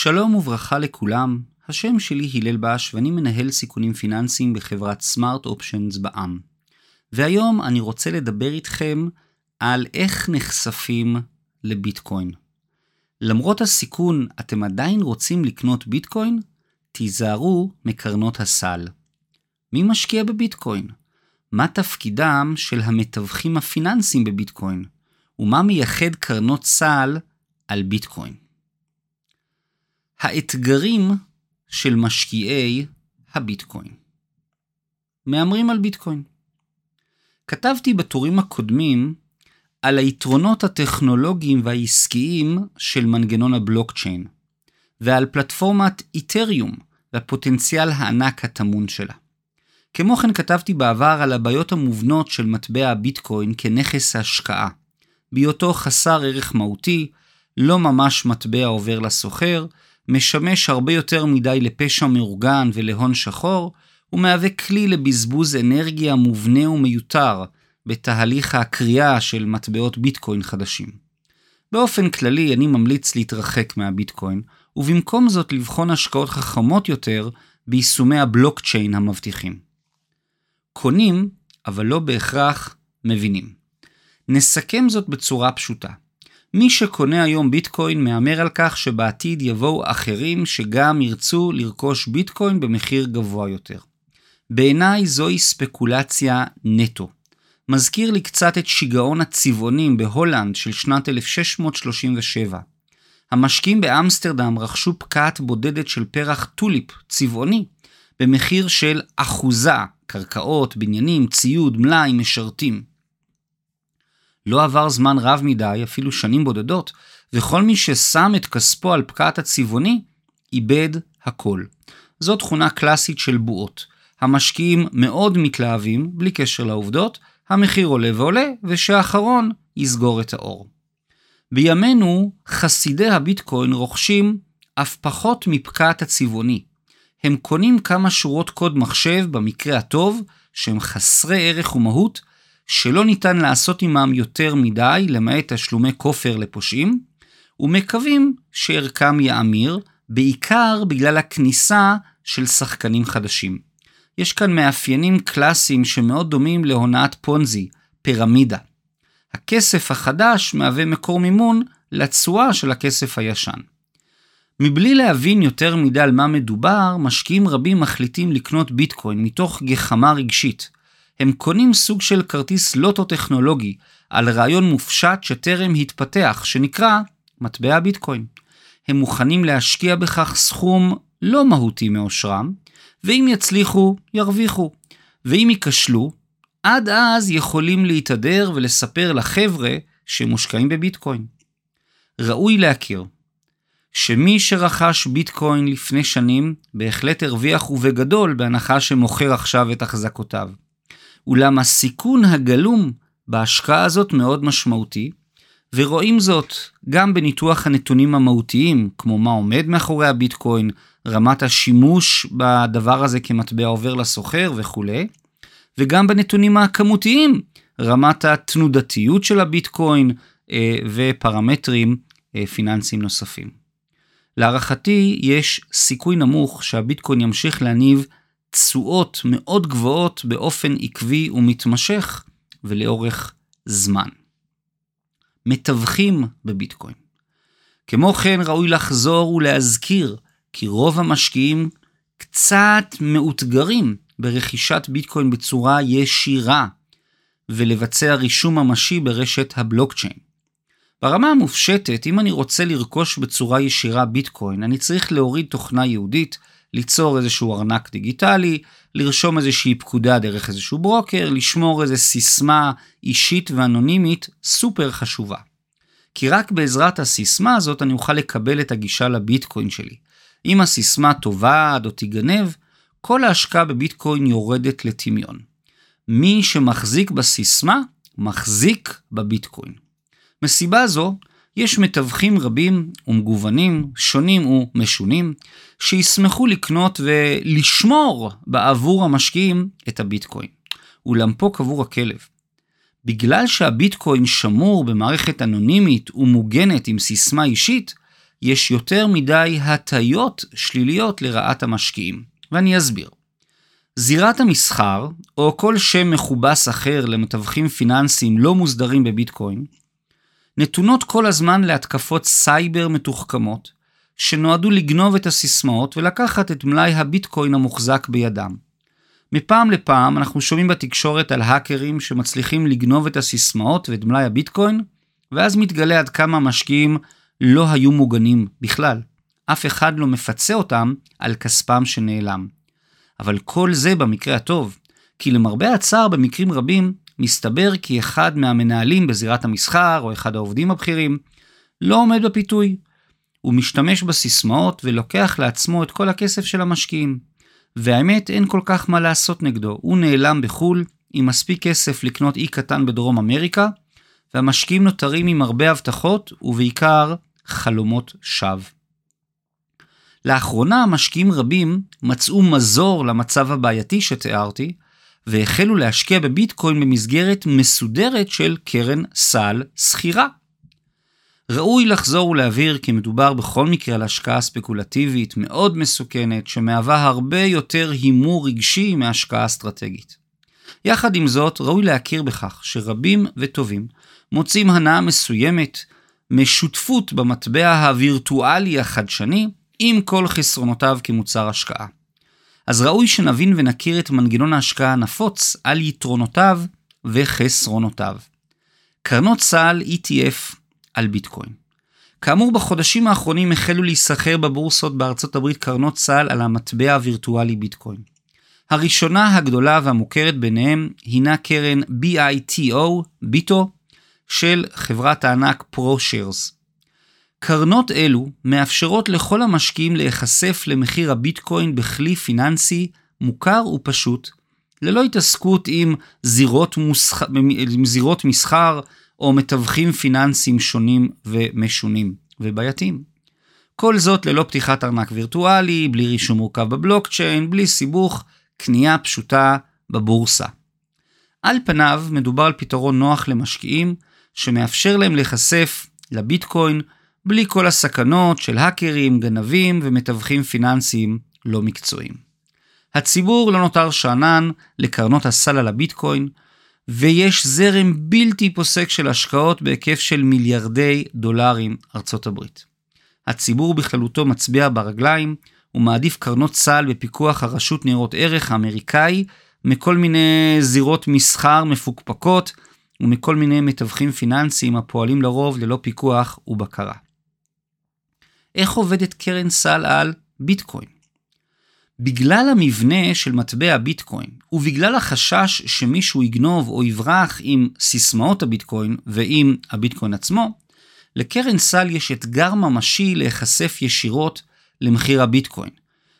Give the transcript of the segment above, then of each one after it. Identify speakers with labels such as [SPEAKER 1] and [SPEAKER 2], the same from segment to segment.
[SPEAKER 1] שלום וברכה לכולם, השם שלי הלל בש ואני מנהל סיכונים פיננסיים בחברת סמארט אופשנס בע"מ. והיום אני רוצה לדבר איתכם על איך נחשפים לביטקוין. למרות הסיכון, אתם עדיין רוצים לקנות ביטקוין? תיזהרו מקרנות הסל. מי משקיע בביטקוין? מה תפקידם של המתווכים הפיננסיים בביטקוין? ומה מייחד קרנות סל על ביטקוין? האתגרים של משקיעי הביטקוין. מהמרים על ביטקוין. כתבתי בטורים הקודמים על היתרונות הטכנולוגיים והעסקיים של מנגנון הבלוקצ'יין, ועל פלטפורמת איתריום והפוטנציאל הענק הטמון שלה. כמו כן כתבתי בעבר על הבעיות המובנות של מטבע הביטקוין כנכס ההשקעה, בהיותו חסר ערך מהותי, לא ממש מטבע עובר לסוחר, משמש הרבה יותר מדי לפשע מאורגן ולהון שחור, ומהווה כלי לבזבוז אנרגיה מובנה ומיותר בתהליך הקריאה של מטבעות ביטקוין חדשים. באופן כללי אני ממליץ להתרחק מהביטקוין, ובמקום זאת לבחון השקעות חכמות יותר ביישומי הבלוקצ'יין המבטיחים. קונים, אבל לא בהכרח מבינים. נסכם זאת בצורה פשוטה. מי שקונה היום ביטקוין מהמר על כך שבעתיד יבואו אחרים שגם ירצו לרכוש ביטקוין במחיר גבוה יותר. בעיניי זוהי ספקולציה נטו. מזכיר לי קצת את שיגעון הצבעונים בהולנד של שנת 1637. המשקיעים באמסטרדם רכשו פקעת בודדת של פרח טוליפ צבעוני במחיר של אחוזה, קרקעות, בניינים, ציוד, מלאי, משרתים. לא עבר זמן רב מדי, אפילו שנים בודדות, וכל מי ששם את כספו על פקעת הצבעוני, איבד הכל. זו תכונה קלאסית של בועות. המשקיעים מאוד מתלהבים, בלי קשר לעובדות, המחיר עולה ועולה, ושהאחרון יסגור את האור. בימינו, חסידי הביטקוין רוכשים אף פחות מפקעת הצבעוני. הם קונים כמה שורות קוד מחשב, במקרה הטוב, שהם חסרי ערך ומהות, שלא ניתן לעשות עמם יותר מדי, למעט תשלומי כופר לפושעים, ומקווים שערכם יאמיר, בעיקר בגלל הכניסה של שחקנים חדשים. יש כאן מאפיינים קלאסיים שמאוד דומים להונאת פונזי, פירמידה. הכסף החדש מהווה מקור מימון לתשואה של הכסף הישן. מבלי להבין יותר מדי על מה מדובר, משקיעים רבים מחליטים לקנות ביטקוין מתוך גחמה רגשית, הם קונים סוג של כרטיס לוטו טכנולוגי על רעיון מופשט שטרם התפתח, שנקרא מטבע ביטקוין. הם מוכנים להשקיע בכך סכום לא מהותי מאושרם, ואם יצליחו, ירוויחו. ואם ייכשלו, עד אז יכולים להתהדר ולספר לחבר'ה שמושקעים בביטקוין. ראוי להכיר שמי שרכש ביטקוין לפני שנים בהחלט הרוויח ובגדול בהנחה שמוכר עכשיו את החזקותיו. אולם הסיכון הגלום בהשקעה הזאת מאוד משמעותי, ורואים זאת גם בניתוח הנתונים המהותיים, כמו מה עומד מאחורי הביטקוין, רמת השימוש בדבר הזה כמטבע עובר לסוחר וכולי, וגם בנתונים הכמותיים, רמת התנודתיות של הביטקוין אה, ופרמטרים אה, פיננסיים נוספים. להערכתי, יש סיכוי נמוך שהביטקוין ימשיך להניב תשואות מאוד גבוהות באופן עקבי ומתמשך ולאורך זמן. מתווכים בביטקוין. כמו כן ראוי לחזור ולהזכיר כי רוב המשקיעים קצת מאותגרים ברכישת ביטקוין בצורה ישירה ולבצע רישום ממשי ברשת הבלוקצ'יין. ברמה המופשטת, אם אני רוצה לרכוש בצורה ישירה ביטקוין, אני צריך להוריד תוכנה יהודית ליצור איזשהו ארנק דיגיטלי, לרשום איזושהי פקודה דרך איזשהו ברוקר, לשמור איזו סיסמה אישית ואנונימית סופר חשובה. כי רק בעזרת הסיסמה הזאת אני אוכל לקבל את הגישה לביטקוין שלי. אם הסיסמה תאבד או תיגנב, כל ההשקעה בביטקוין יורדת לטמיון. מי שמחזיק בסיסמה, מחזיק בביטקוין. מסיבה זו, יש מתווכים רבים ומגוונים, שונים ומשונים, שישמחו לקנות ולשמור בעבור המשקיעים את הביטקוין. אולם פה קבור הכלב. בגלל שהביטקוין שמור במערכת אנונימית ומוגנת עם סיסמה אישית, יש יותר מדי הטיות שליליות לרעת המשקיעים, ואני אסביר. זירת המסחר, או כל שם מכובס אחר למתווכים פיננסיים לא מוסדרים בביטקוין, נתונות כל הזמן להתקפות סייבר מתוחכמות, שנועדו לגנוב את הסיסמאות ולקחת את מלאי הביטקוין המוחזק בידם. מפעם לפעם אנחנו שומעים בתקשורת על האקרים שמצליחים לגנוב את הסיסמאות ואת מלאי הביטקוין, ואז מתגלה עד כמה המשקיעים לא היו מוגנים בכלל. אף אחד לא מפצה אותם על כספם שנעלם. אבל כל זה במקרה הטוב, כי למרבה הצער במקרים רבים, מסתבר כי אחד מהמנהלים בזירת המסחר, או אחד העובדים הבכירים, לא עומד בפיתוי. הוא משתמש בסיסמאות ולוקח לעצמו את כל הכסף של המשקיעים. והאמת, אין כל כך מה לעשות נגדו. הוא נעלם בחו"ל, עם מספיק כסף לקנות אי קטן בדרום אמריקה, והמשקיעים נותרים עם הרבה הבטחות, ובעיקר חלומות שווא. לאחרונה משקיעים רבים מצאו מזור למצב הבעייתי שתיארתי, והחלו להשקיע בביטקוין במסגרת מסודרת של קרן סל שכירה. ראוי לחזור ולהבהיר כי מדובר בכל מקרה על השקעה ספקולטיבית מאוד מסוכנת, שמהווה הרבה יותר הימור רגשי מהשקעה אסטרטגית. יחד עם זאת, ראוי להכיר בכך שרבים וטובים מוצאים הנאה מסוימת משותפות במטבע הווירטואלי החדשני, עם כל חסרונותיו כמוצר השקעה. אז ראוי שנבין ונכיר את מנגנון ההשקעה הנפוץ על יתרונותיו וחסרונותיו. קרנות צה"ל ETF על ביטקוין. כאמור, בחודשים האחרונים החלו להיסחר בבורסות בארצות הברית קרנות צה"ל על המטבע הווירטואלי ביטקוין. הראשונה הגדולה והמוכרת ביניהם הינה קרן BITO, ביטו, של חברת הענק פרו-שיירס. קרנות אלו מאפשרות לכל המשקיעים להיחשף למחיר הביטקוין בכלי פיננסי מוכר ופשוט, ללא התעסקות עם זירות, מוסח... עם זירות מסחר או מתווכים פיננסיים שונים ומשונים ובעייתיים. כל זאת ללא פתיחת ארנק וירטואלי, בלי רישום מורכב בבלוקצ'יין, בלי סיבוך, קנייה פשוטה בבורסה. על פניו מדובר על פתרון נוח למשקיעים, שמאפשר להם להיחשף לביטקוין בלי כל הסכנות של האקרים, גנבים ומתווכים פיננסיים לא מקצועיים. הציבור לא נותר שאנן לקרנות הסל על הביטקוין, ויש זרם בלתי פוסק של השקעות בהיקף של מיליארדי דולרים ארצות הברית. הציבור בכללותו מצביע ברגליים ומעדיף קרנות סל בפיקוח הרשות ניירות ערך האמריקאי מכל מיני זירות מסחר מפוקפקות ומכל מיני מתווכים פיננסיים הפועלים לרוב ללא פיקוח ובקרה. איך עובדת קרן סל על ביטקוין? בגלל המבנה של מטבע ביטקוין, ובגלל החשש שמישהו יגנוב או יברח עם סיסמאות הביטקוין ועם הביטקוין עצמו, לקרן סל יש אתגר ממשי להיחשף ישירות למחיר הביטקוין.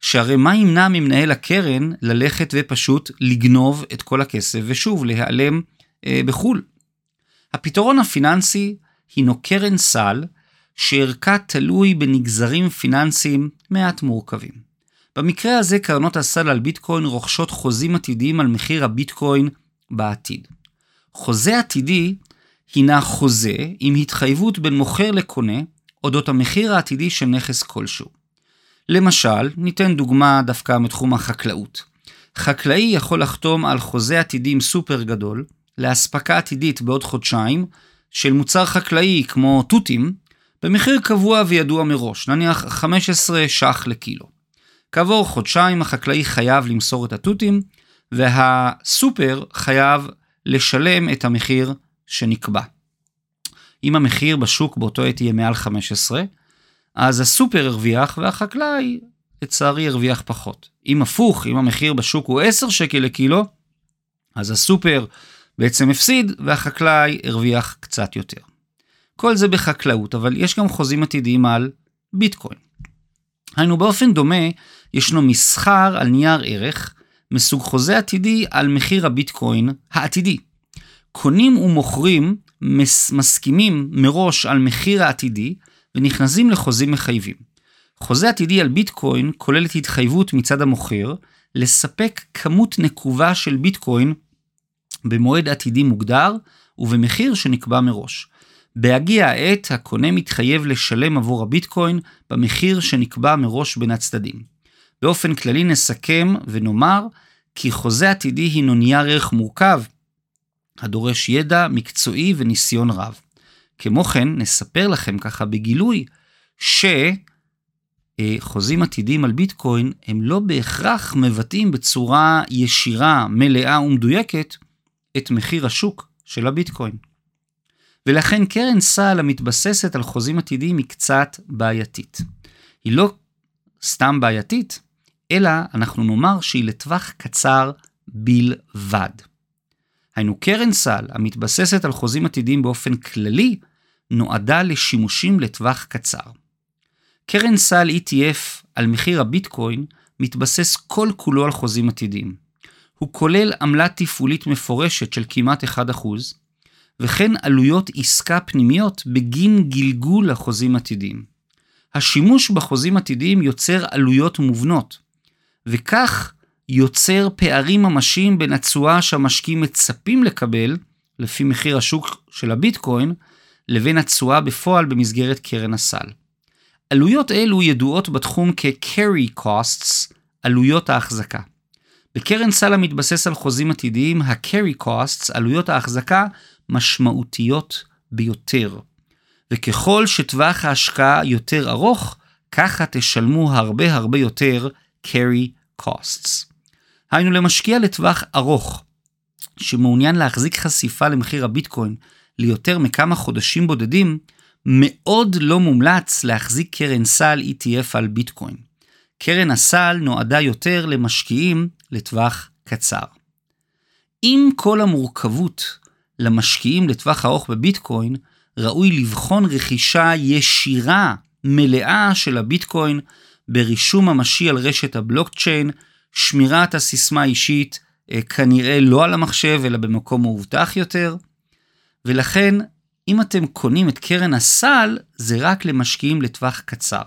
[SPEAKER 1] שהרי מה ימנע ממנהל הקרן ללכת ופשוט לגנוב את כל הכסף ושוב להיעלם אה, בחו"ל? הפתרון הפיננסי הינו קרן סל שערכה תלוי בנגזרים פיננסיים מעט מורכבים. במקרה הזה קרנות הסל על ביטקוין רוכשות חוזים עתידיים על מחיר הביטקוין בעתיד. חוזה עתידי הינה חוזה עם התחייבות בין מוכר לקונה אודות המחיר העתידי של נכס כלשהו. למשל, ניתן דוגמה דווקא מתחום החקלאות. חקלאי יכול לחתום על חוזה עתידי עם סופר גדול, לאספקה עתידית בעוד חודשיים, של מוצר חקלאי כמו תותים, במחיר קבוע וידוע מראש, נניח 15 ש"ח לקילו. כעבור חודשיים החקלאי חייב למסור את התותים, והסופר חייב לשלם את המחיר שנקבע. אם המחיר בשוק באותו עת יהיה מעל 15, אז הסופר הרוויח והחקלאי לצערי הרוויח פחות. אם הפוך, אם המחיר בשוק הוא 10 שקל לקילו, אז הסופר בעצם הפסיד והחקלאי הרוויח קצת יותר. כל זה בחקלאות, אבל יש גם חוזים עתידיים על ביטקוין. היינו באופן דומה, ישנו מסחר על נייר ערך מסוג חוזה עתידי על מחיר הביטקוין העתידי. קונים ומוכרים מס, מסכימים מראש על מחיר העתידי ונכנסים לחוזים מחייבים. חוזה עתידי על ביטקוין כוללת התחייבות מצד המוכר לספק כמות נקובה של ביטקוין במועד עתידי מוגדר ובמחיר שנקבע מראש. בהגיע העת, הקונה מתחייב לשלם עבור הביטקוין במחיר שנקבע מראש בין הצדדים. באופן כללי נסכם ונאמר כי חוזה עתידי הינו נייר ערך מורכב, הדורש ידע מקצועי וניסיון רב. כמו כן, נספר לכם ככה בגילוי, שחוזים עתידיים על ביטקוין הם לא בהכרח מבטאים בצורה ישירה, מלאה ומדויקת את מחיר השוק של הביטקוין. ולכן קרן סל המתבססת על חוזים עתידיים היא קצת בעייתית. היא לא סתם בעייתית, אלא אנחנו נאמר שהיא לטווח קצר בלבד. היינו קרן סל המתבססת על חוזים עתידיים באופן כללי, נועדה לשימושים לטווח קצר. קרן סל ETF על מחיר הביטקוין מתבסס כל כולו על חוזים עתידיים. הוא כולל עמלה תפעולית מפורשת של כמעט 1%, וכן עלויות עסקה פנימיות בגין גלגול החוזים עתידיים. השימוש בחוזים עתידיים יוצר עלויות מובנות, וכך יוצר פערים ממשיים בין התשואה שהמשקיעים מצפים לקבל, לפי מחיר השוק של הביטקוין, לבין התשואה בפועל במסגרת קרן הסל. עלויות אלו ידועות בתחום כ-carry costs, עלויות ההחזקה. בקרן סל המתבסס על חוזים עתידיים, ה-carry costs, עלויות ההחזקה, משמעותיות ביותר. וככל שטווח ההשקעה יותר ארוך, ככה תשלמו הרבה הרבה יותר carry costs. היינו למשקיע לטווח ארוך, שמעוניין להחזיק חשיפה למחיר הביטקוין ליותר מכמה חודשים בודדים, מאוד לא מומלץ להחזיק קרן סל ETF על ביטקוין. קרן הסל נועדה יותר למשקיעים לטווח קצר. עם כל המורכבות למשקיעים לטווח ארוך בביטקוין, ראוי לבחון רכישה ישירה, מלאה של הביטקוין ברישום ממשי על רשת הבלוקצ'יין, שמירת הסיסמה האישית אה, כנראה לא על המחשב אלא במקום מאובטח יותר, ולכן אם אתם קונים את קרן הסל, זה רק למשקיעים לטווח קצר.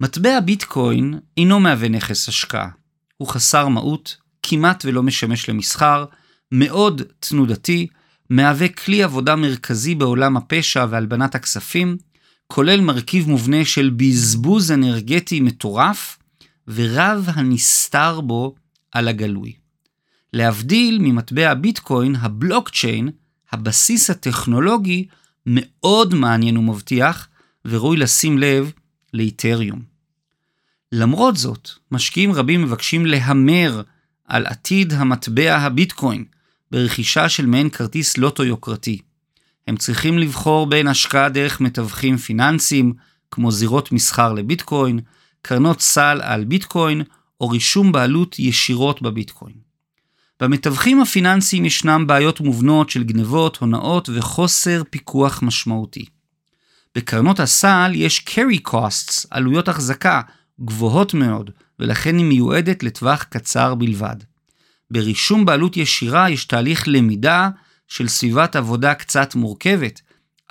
[SPEAKER 1] מטבע ביטקוין אינו מהווה נכס השקעה. הוא חסר מהות, כמעט ולא משמש למסחר, מאוד תנודתי, מהווה כלי עבודה מרכזי בעולם הפשע והלבנת הכספים, כולל מרכיב מובנה של בזבוז אנרגטי מטורף, ורב הנסתר בו על הגלוי. להבדיל ממטבע הביטקוין, הבלוקצ'יין, הבסיס הטכנולוגי, מאוד מעניין ומבטיח, וראוי לשים לב לאיתריום. למרות זאת, משקיעים רבים מבקשים להמר על עתיד המטבע הביטקוין ברכישה של מעין כרטיס לוטו יוקרתי. הם צריכים לבחור בין השקעה דרך מתווכים פיננסיים, כמו זירות מסחר לביטקוין, קרנות סל על ביטקוין, או רישום בעלות ישירות בביטקוין. במתווכים הפיננסיים ישנם בעיות מובנות של גנבות, הונאות וחוסר פיקוח משמעותי. בקרנות הסל יש carry costs, עלויות החזקה, גבוהות מאוד, ולכן היא מיועדת לטווח קצר בלבד. ברישום בעלות ישירה יש תהליך למידה של סביבת עבודה קצת מורכבת,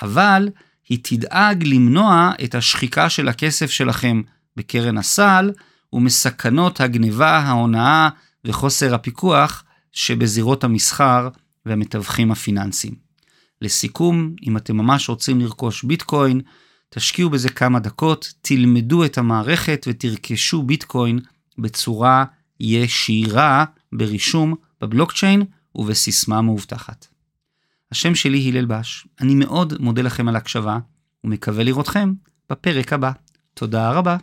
[SPEAKER 1] אבל היא תדאג למנוע את השחיקה של הכסף שלכם בקרן הסל ומסכנות הגניבה, ההונאה וחוסר הפיקוח שבזירות המסחר והמתווכים הפיננסיים. לסיכום, אם אתם ממש רוצים לרכוש ביטקוין, תשקיעו בזה כמה דקות, תלמדו את המערכת ותרכשו ביטקוין בצורה ישירה ברישום בבלוקצ'יין ובסיסמה מאובטחת. השם שלי הלל בש, אני מאוד מודה לכם על הקשבה ומקווה לראותכם בפרק הבא. תודה רבה.